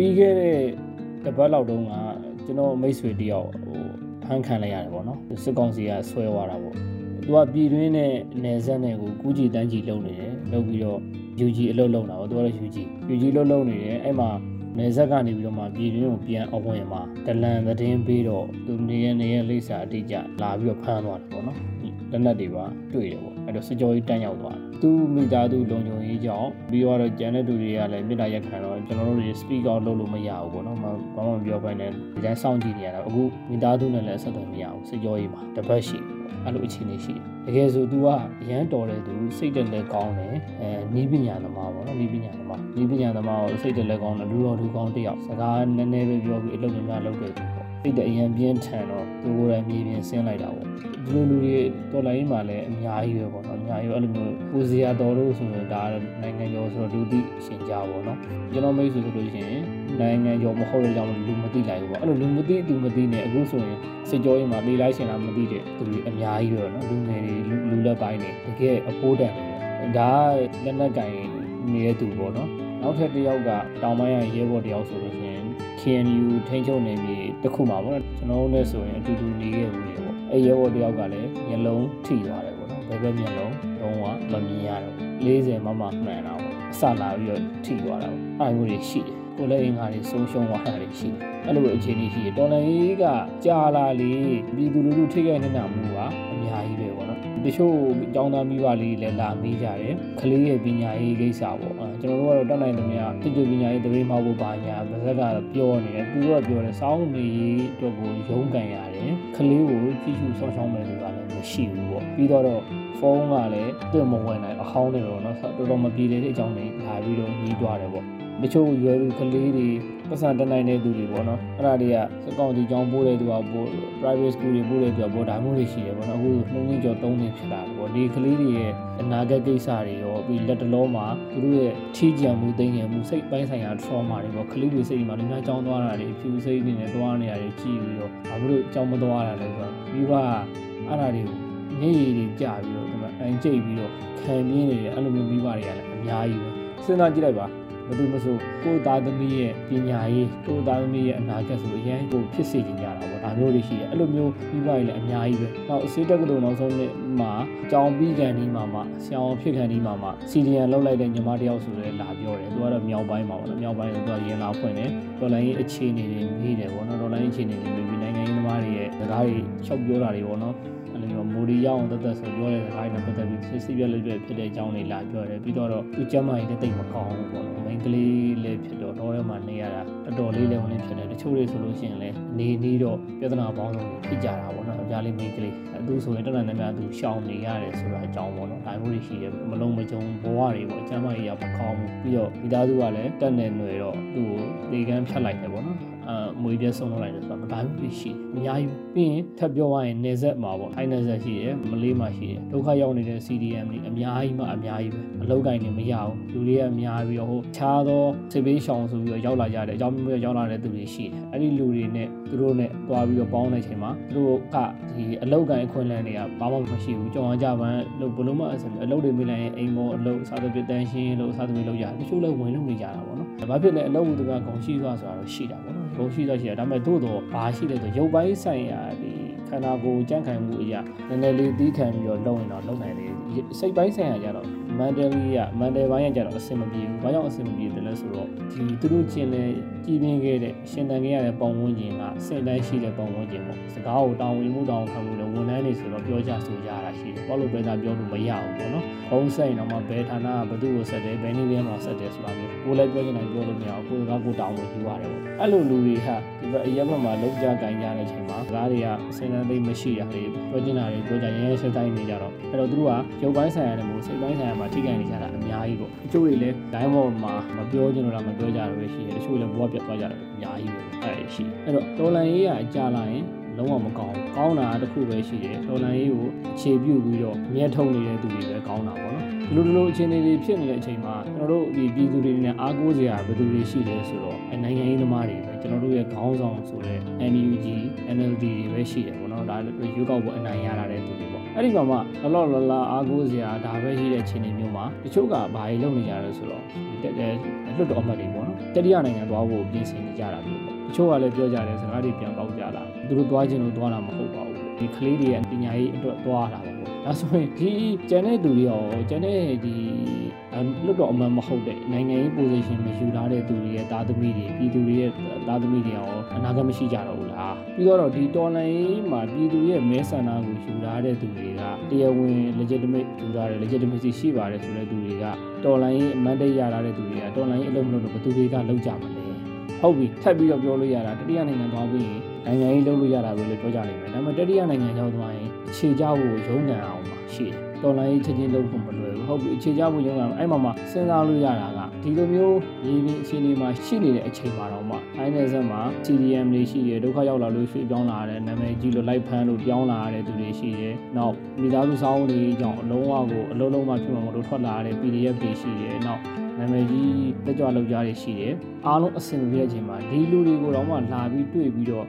ပြီးခဲ့တဲ့တပတ်လောက်တုန်းကကျွန်တော်မိတ်ဆွေတယောက်ဟိုဖမ်းခံလိုက်ရတယ်ပေါ့နော်စစ်ကောင်စီကဆွဲသွားတာပေါ့သူကပြည်တွင်းနဲ့နယ်စပ်နဲ့ကိုကူးကြည်တန်းကြည်လုပ်နေတယ်လုပ်ပြီးတော့ UG အလုပ်လုပ်တာပေါ့သူကလည်း UG UG လုပ်လုပ်နေတယ်အဲ့မှာနယ်စပ်ကနေပြီးတော့မှပြည်တွင်းကိုပြန်အဝင်မှာတလန်သတင်းပေးတော့သူနေရနေရလိပ်စာအတိအကျလာပြီးတော့ဖမ်းသွားတယ်ပေါ့နော် လက်နက်တွေပါတွေ့တယ်ပေါ့အဲ့တော့စကြောကြီးတန်းရောက်သွားတယ်သူမိသားစုလုံခြုံရေးကြောင့်ပြီးတော့ကျန်တဲ့သူတွေကလည်းမြေတားရက်ခံတော့ကျွန်တော်တို့တွေ speak out လုပ်လို့မရဘူးပေါ့နော်ဘာမှမပြောပိုင်နဲ့ဒီတိုင်းစောင့်ကြည့်နေရတာအခုမိသားစုနဲ့လည်းဆက်သွယ်မရဘူးစကြောကြီးမှာတပတ်ရှိအဲ့လိုအခြေအနေရှိတယ်တကယ်ဆို तू ကရမ်းတော်တဲ့သူစိတ်တက်လက်ကောင်းတယ်အဲနီးပညာသမားပေါ့နော်နီးပညာသမားနီးပညာသမားကိုစိတ်တက်လက်ကောင်းတယ်လူတော်လူကောင်းတယောက်စကားနည်းနည်းပဲပြောပြီးအလုပ်များများလုပ်တဲ့သူပေါ့ စိတ်တက်အရင်ပြင်းထန်တော့သူကိုယ်တိုင်မြေပြင်ဆင်းလိုက်တာပေါ့ဒီလိုလူတွေတော်လိုင်းမှာလည်းအများကြီးပဲပေါ့နော်အများကြီးအဲ့လိုမျိုးကိုစီယာတော်လို့ဆိုရင်ဒါနိုင်ငံကျော်ဆိုတော့လူသိရှင်ကြပေါ့နော်ကျွန်တော်မိတ်ဆွေဆိုလို့ရှိရင်နိုင်ငံကျော်မဟုတ်တဲ့ကြောင့်လူမသိလိုက်ဘူးပေါ့အဲ့လိုလူမသိသူမသိနေအခုဆိုရင်စစ်ကြောရေးမှာလေလိုက်ရှင်တာမသိတဲ့သူတွေအများကြီးပဲနော်လူငယ်တွေလူလက်ပိုင်းတွေတကယ်အဖိုးတန်တယ်ဒါလက်နက်ကင်နေတဲ့သူပေါ့နော်နောက်ထပ်တစ်ယောက်ကတောင်ပိုင်းရရဲဘော်တယောက်ဆိုလို့ရှိရင် KNU ထိန်းချုပ်နေပြီတခုမှာပေါ့နော်ကျွန်တော်တို့လည်းဆိုရင်အတူတူနေခဲ့ဘူးလေပေါ့အဲရဲဘော်တယောက်ကလည်းမျက်လုံးထိသွားတယ်ပေါ့နော်ဘယ်ဘက်မျက်လုံးလုံးဝမမြင်ရတော့40မမမှန်တာပေါ့အစလာပြီးတော့ထိသွားတာပေါ့အားမျိုးတွေရှိတယ်ကိုလည်းအင်္ဂါတွေဆုံးရှုံးသွားတာတွေရှိတယ်အဲ့လိုအခြေအနေရှိတယ်တော်လန်ကြီးကကြာလာလေပြည်သူလူထုထိခိုက်နေတာမှုကအများကြီးပဲပေါ့နော် တချို့အကြောင်းသားမိဘလေးတွေလည်းလာမေးကြတယ်ခလေးရဲ့ပညာရေးကိစ္စပေါ့ကျွန်တော်တို့ကတော့တတ်နိုင်သမျှတချို့ပညာရေးတရေမဟုတ်ဘူးပါညာဗဇက်ကပြောနေတယ်သူကပြောတယ်စောင်းမေးရေးအတွက်ကိုရုံးကန်ရတယ်ခလေးကိုကြည့်ရှုစောင့်ရှောင်းမယ်ဆိုတာလည်းမရှိဘူးပေါ့ပြီးတော့ဖုန်းကလည်းတွင်မဝင်နိုင်အဟောင်းတွေပေါ့နော်တော်တော်မပြေတဲ့အကြောင်းတွေလာပြီးတော့ညှိတွားတယ်ပေါ့တချို့ရွယ်လူကလေးတွေ ပတ်စံတက်နိုင်တဲ့သူတွေပေါ့နော်အဲ့ဒါတွေကစကောင်တီကျောင်းပို့တဲ့သူကပို့ private school တွေပို့တဲ့သူကပို့ဒါမျိုးတွေရှိတယ်ပေါ့နော်အခုနှုံးကြီးကျော်၃နှစ်ဖြစ်လာတယ်ပေါ့ဒီကလေးတွေရဲ့အနာဂတ်ကိစ္စတွေရောပြီးလက်တလုံးမှာသူတို့ရဲ့ထီးကြံမှုသိငယ်မှုစိတ်ပိုင်းဆိုင်ရာ trauma တွေပေါ့ကလေးတွေစိတ်မှာလူများကျောင်းသွားတာတွေဖြူစိတ်တွေနဲ့သွားနေရတယ်ကြည့်ပြီးတော့ဘာလို့ကျောင်းမသွားတာလဲဆိုတော့ပြီးတော့အဲ့ဒါတွေကိုညရည်တွေကြာပြီးတော့ဒီမှာအန်ကျိတ်ပြီးတော့ခံပြင်းနေတယ်အဲ့လိုမျိုးမိဘတွေကလည်းအများကြီးပဲစဉ်းစားကြည့်လိုက်ပါ ဘယ်သူမဆိုကိုယ်သားသမီးရဲ့ပညာရေးကိုယ်သားသမီးရဲ့အနာဂတ်ဆိုအရင်ကိုဖြစ်စေချင်ကြတာပေါ့ဒါမျိုးတွေရှိတယ်အဲ့လိုမျိုးပြီးပါရင်လည်းအများကြီးပဲနောက်အစေတက်ကလေးနောက်ဆုံးနှစ်မှာကြောင်ပြီးကန်ဒီမှာမှဆရာအောင်ဖြစ်ကန်ဒီမှာမှစီဒီယန်လောက်လိုက်တဲ့ညီမတယောက်ဆိုလည်းလာပြောတယ်သူကတော့မြောက်ပိုင်းမှာပေါ့နော်မြောက်ပိုင်းကသူကရင်လာဖွင့်တယ်ဒေါ်လာရေးအခြေအနေတွေမေးတယ်ပေါ့နော်ဒေါ်လာရေးအခြေအနေတွေမေးပြီးနိုင်ငံရေးသ မားတွေရဲ့စကားတွေချုပ်ပြောတာတွေပေါ့နော်အဲ့လိုမျိုးမိုဒီရအောင်တသက်ဆိုပြောတဲ့စကားတွေနဲ့ပတ်သက်ပြီးစစ်စစ်ပြက်လက်ပြက်ဖြစ်တဲ့အကြောင်းတွေလာပြောတယ်ပြီးတော့သူကျမ်းမာရေးတိတ်မကောင်းဘူးပေါ့နော်မိန်းကလေးလည်းဖြစ်တော့တော့ထဲမှာနေရတာတော်တော်လေးလည်းဝင်ဖြစ်တယ်တချို့တွေဆိုလို့ရှိရင်လည်းနေနေတော့ပြဿနာပေါင်းစုံဖြစ်ကြတာပေါ့နော်အကြလေးမိန်းကလေးသူဆိုရင်တနင်္လာနေ့သူရှောင်နေရတယ်ဆိုတာအကြောင်းပေါ့နော်ဒါမျိုးတွေရှိတယ်မလုံးမကြုံဘဝတွေပေါ့အကျမ်းမာရေးရမကောင်းဘူးပြီးတော့မိသားစုကလည်းတက်နေຫນွေတော့သူ့ကိုလေကန်းဖြတ်လိုက်တယ်ပေါ့နော်အ မွေပြဆုံးလုပ်လိုက်တယ်ဆိုတာဒါမျိုးရှိတယ်အများကြီးပြီးရင်ထပ်ပြောရရင်နေဆက်မှာပေါ့ထိုင်းနေဆက်ရှိတယ်မလေးမှာရှိတယ်ဒုက္ခရောက်နေတဲ့ CDM တွေအများကြီးမှအများကြီးပဲအလောက်ကင်တွေမရဘူးလူတွေကအများပြီးတော့ဟိုခြားသောစစ်ပေးရှောင်ဆိုပြီးတော့ရောက်လာကြတယ်အကြောင်းမျိုးရောက်လာတဲ့သူတွေရှိတယ်အဲ့ဒီလူတွေနဲ့သူတို့နဲ့တွားပြီးတော့ပေါင်းတဲ့အချိန်မှာသူတို့ကဒီအလောက်ကင်အခွင့်အလမ်းတွေကဘာမှမရှိဘူးကြောင်ကြပန်းလို့ဘလို့မှအစအလုပ်တွေမိလိုက်ရင်အိမ်မောအလုပ်စားသဖြင့်တန်းရှင်းလို့စားသဖြင့်လုပ်ရတယ်တချို့လည်းဝင်လို့နေကြတာပေါ့နော်။ဘာဖြစ်လဲအလုပ်သူကဂုံရှိသွားဆိုတာတော့ရှိတာပေါ့နော်။ ဂုံရှိသွားရှိတာဒါပေမဲ့သို့တော့ဘာရှိလဲဆိုရုပ်ပိုင်းဆိုင်ရာဒီခန္ဓာကိုယ်ကြန့်ခိုင်မှုအရာနည်းနည်းလေးတီးခံပြီးတော့လုပ်ရင်တော့လုပ်နိုင်တယ်စိတ်ပိုင်းဆိုင်ရာကြတော့ mentally က mental ဘိုင်းကကြတော့အဆင်မပြေဘူး။ဘာကြောင့်အဆင်မပြေတယ်လဲဆိုတော့ဒီသူတို့ချင်းလဲကြည်ပင်ခဲ့တဲ့ရှင်တန်ခဲ့ရတဲ့ပုံဝန်းကျင်ကစင်တိုင်းရှိတဲ့ပုံဝန်းကျင်ပေါ့။စကားကိုတောင်းဝင်မှုတောင်းခံမှုနဲ့ဝန်ထမ်းတွေဆိုတော့ပြောကြဆိုကြတာရှိတယ်။ဘာလို့ပဲသာပြောလို့မရဘူးပေါ့နော်။ဘုံဆိုင်တော့မှဘယ်ဌာနကဘသူ့ကိုဆက်တယ်ဘယ်နည်းလဲမှာဆက်တယ်ဆိုတာမျိုးကိုလည်းပြောချင်တယ်ပြောလို့မရဘူး။ကိုယ်ကကိုတောင်းဝင်ယူရတယ်ပေါ့။အဲ့လိုလူတွေဟာဒီဘက်အရက်ဘက်မှာလောက်ကြကင်ကြတဲ့အချိန်မှာစကားတွေကစင်တန်သိမရှိတာတွေပြောချင်တာတွေပြောကြရဲရဲဆက်တိုင်းနေကြတော့အဲ့တော့သူတို့ကရုပ်ပိုင်းဆိုင်ရာနဲ့မို့စိတ်ပိုင်းဆိုင်ရာမှာထိခိုက်နေကြတာအများကြီးပေါ့တချို့တွေလည်း line ပေါ်မှာမပြောချင်တော့တာမပြောကြတော့ပဲရှိတယ်တချို့လည်းဘဝပြတ်သွားကြတယ်အများကြီးပဲအဲ့ဒါရှိအဲ့တော့တော်လန်ရေးကကြာလာရင်လုံးဝမကောင်းဘူးကောင်းတာတစ်ခုပဲရှိတယ်တော်လန်ရေးကိုအခြေပြုပြီးတော့မြတ်ထုံနေတဲ့သူတွေပဲကောင်းတာပေါ့နော်ဒီလိုဒီလိုအခြေအနေတွေဖြစ်နေတဲ့အချိန်မှာကျွန်တော်တို့ဒီပြည်သူတွေနဲ့အားကိုးစရာဘယ်သူတွေရှိလဲဆိုတော့နိုင်ငံရေးသမားတွေပဲကျွန်တော်တို့ရဲ့ခေါင်းဆောင်ဆိုတဲ့ NUG NLD တွေပဲရှိတယ်ပေါ့နော်ဒါရွေးကောက်ပွဲအနိုင်ရတာတဲ့သူတွေပေါ့ အဲ့ဒီမှာမှလောလောလလာအားကိုးစရာဒါပဲရှိတဲ့အခြေအနေမျိုးမှာတချို့ကဘာတွေလုပ်နေကြလဲဆိုတော့တက်တဲ့လွတ်တော်အမှတ်တွေပေါ့နော်တတိယနိုင်ငံသွားဖို့ပြင်ဆင်နေကြတာမျိုးပေါ့တချို့ကလည်းပြောကြတယ်စကားတွေပြန်ပေါက်ကြလာသူတို့သွားခြင်းလို့သွားတာမဟုတ်ပါဘူး ဒီကလေးတွေရဲ့ပညာရေးအတွက်သွားတာပါပေါ့ဒါဆိုရင်ဒီကျန်တဲ့သူတွေရောကျန်တဲ့ဒီလွတ်တော်အမှန်မဟုတ်တဲ့နိုင်ငံရေး position မယူထားတဲ့သူတွေရဲ့သားသမီးတွေပြည်သူတွေရဲ့သားသမီးတွေရောအနာဂတ်မရှိကြတော့ဘူးလားပြီးတော့ဒီတော်လိုင်းမှာပြည်သူရဲ့မဲဆန္ဒကိုယူထားတဲ့သူတွေကတရားဝင် legitimate ယူထားတယ် legitimacy ရှိပါတယ်ဆိုတဲ့သူတွေကတော်လိုင်းအမန်တိတ်ရထားတဲ့သူတွေကတော်လိုင်းအလုပ်မလုပ်တော့ဘယ်သူတွေကလောက်ကြမလဲဟုတ်ပြီထပ်ပြီးတော့ပြောလို့ရတာတတိယနိုင်ငံသွားပြီးရင် နိုင်ငံရေးလုပ်လို့ရတာပဲလို့ပြောကြနိုင်မယ်ဒါပေမဲ့တတိယနိုင်ငံရောက်သွားရင်အခြေချဖို့ရုန်းကန်အောင်ပါရှိတယ်တော်လိုင်းချက်ချင်းလုပ်ဖို့မလွယ်ဘူးဟုတ်ပြီအခြေချဖို့ရုန်းကန်အဲ့မှာမှစဉ်းစားလို့ရတာကဒီလိုမျိုးရင်းပြီးအခြေအနေမှာရှိနေတဲ့အချိန်မှာတော့မှအိုင်းနယ်ဆက်မှာ CDM တွေရှိတယ်ဒုက္ခရောက်လာလို့ရွှေ့ပြောင်းလာတဲ့နာမည်ကြီးလို့လိုက်ဖမ်းလို့ပြောင်းလာတဲ့သူတွေရှိတယ်နောက်မိသားစုစောင်းတွေကြောင့်အလုံးဝကိုအလုံးလုံးမှဖြစ်မှာမလို့ထွက်လာတဲ့ PDF တွေရှိတယ်နောက် နာမည်ကြီးတက်ကြွလောက်ကြားတွေရှိတယ်အားလုံးအဆင်ပြေတဲ့အချိန်မှာဒီလူတွေကိုတော့မှလာပြီးတွေ့ပြီးတော့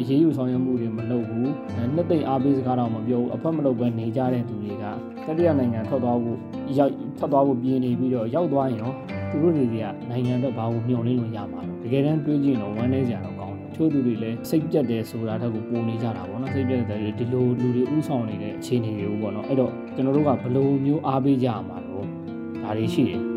အရေးယူဆောင်ရွက်မှုတွေမလုပ်ဘူးနှစ်သိမ့်အားပေးစကားတော့မပြောဘူးအဖက်မလုပ်ပဲနေကြတဲ့သူတွေကတတိယနိုင်ငံထွက်သွားဖို့ရောက်ထွက်သွားဖို့ပြင်နေပြီးတော့ရောက်သွားရင်ရောသူတို့တွေကနိုင်ငံအတွက်ဘာကိုမျှော်လင့်လို့ရမှာတော့တကယ်တမ်းတွေးကြည့်တော့ဝမ်းနေကြတော့ကောင်းတယ်ချို့သူတွေလည်းစိတ်ပြတ်တယ်ဆိုတာထက်ကိုပုံနေကြတာပေါ့နော်စိတ်ပြတ်တယ်ဒီလိုလူတွေဥဆောင်နေတဲ့အခြေအနေတွေကိုပေါ့နော်အဲ့တော့ကျွန်တော်တို့ကဘယ်လိုမျိုးအားပေးကြရမှာတော့ဒါတွေရှိတယ်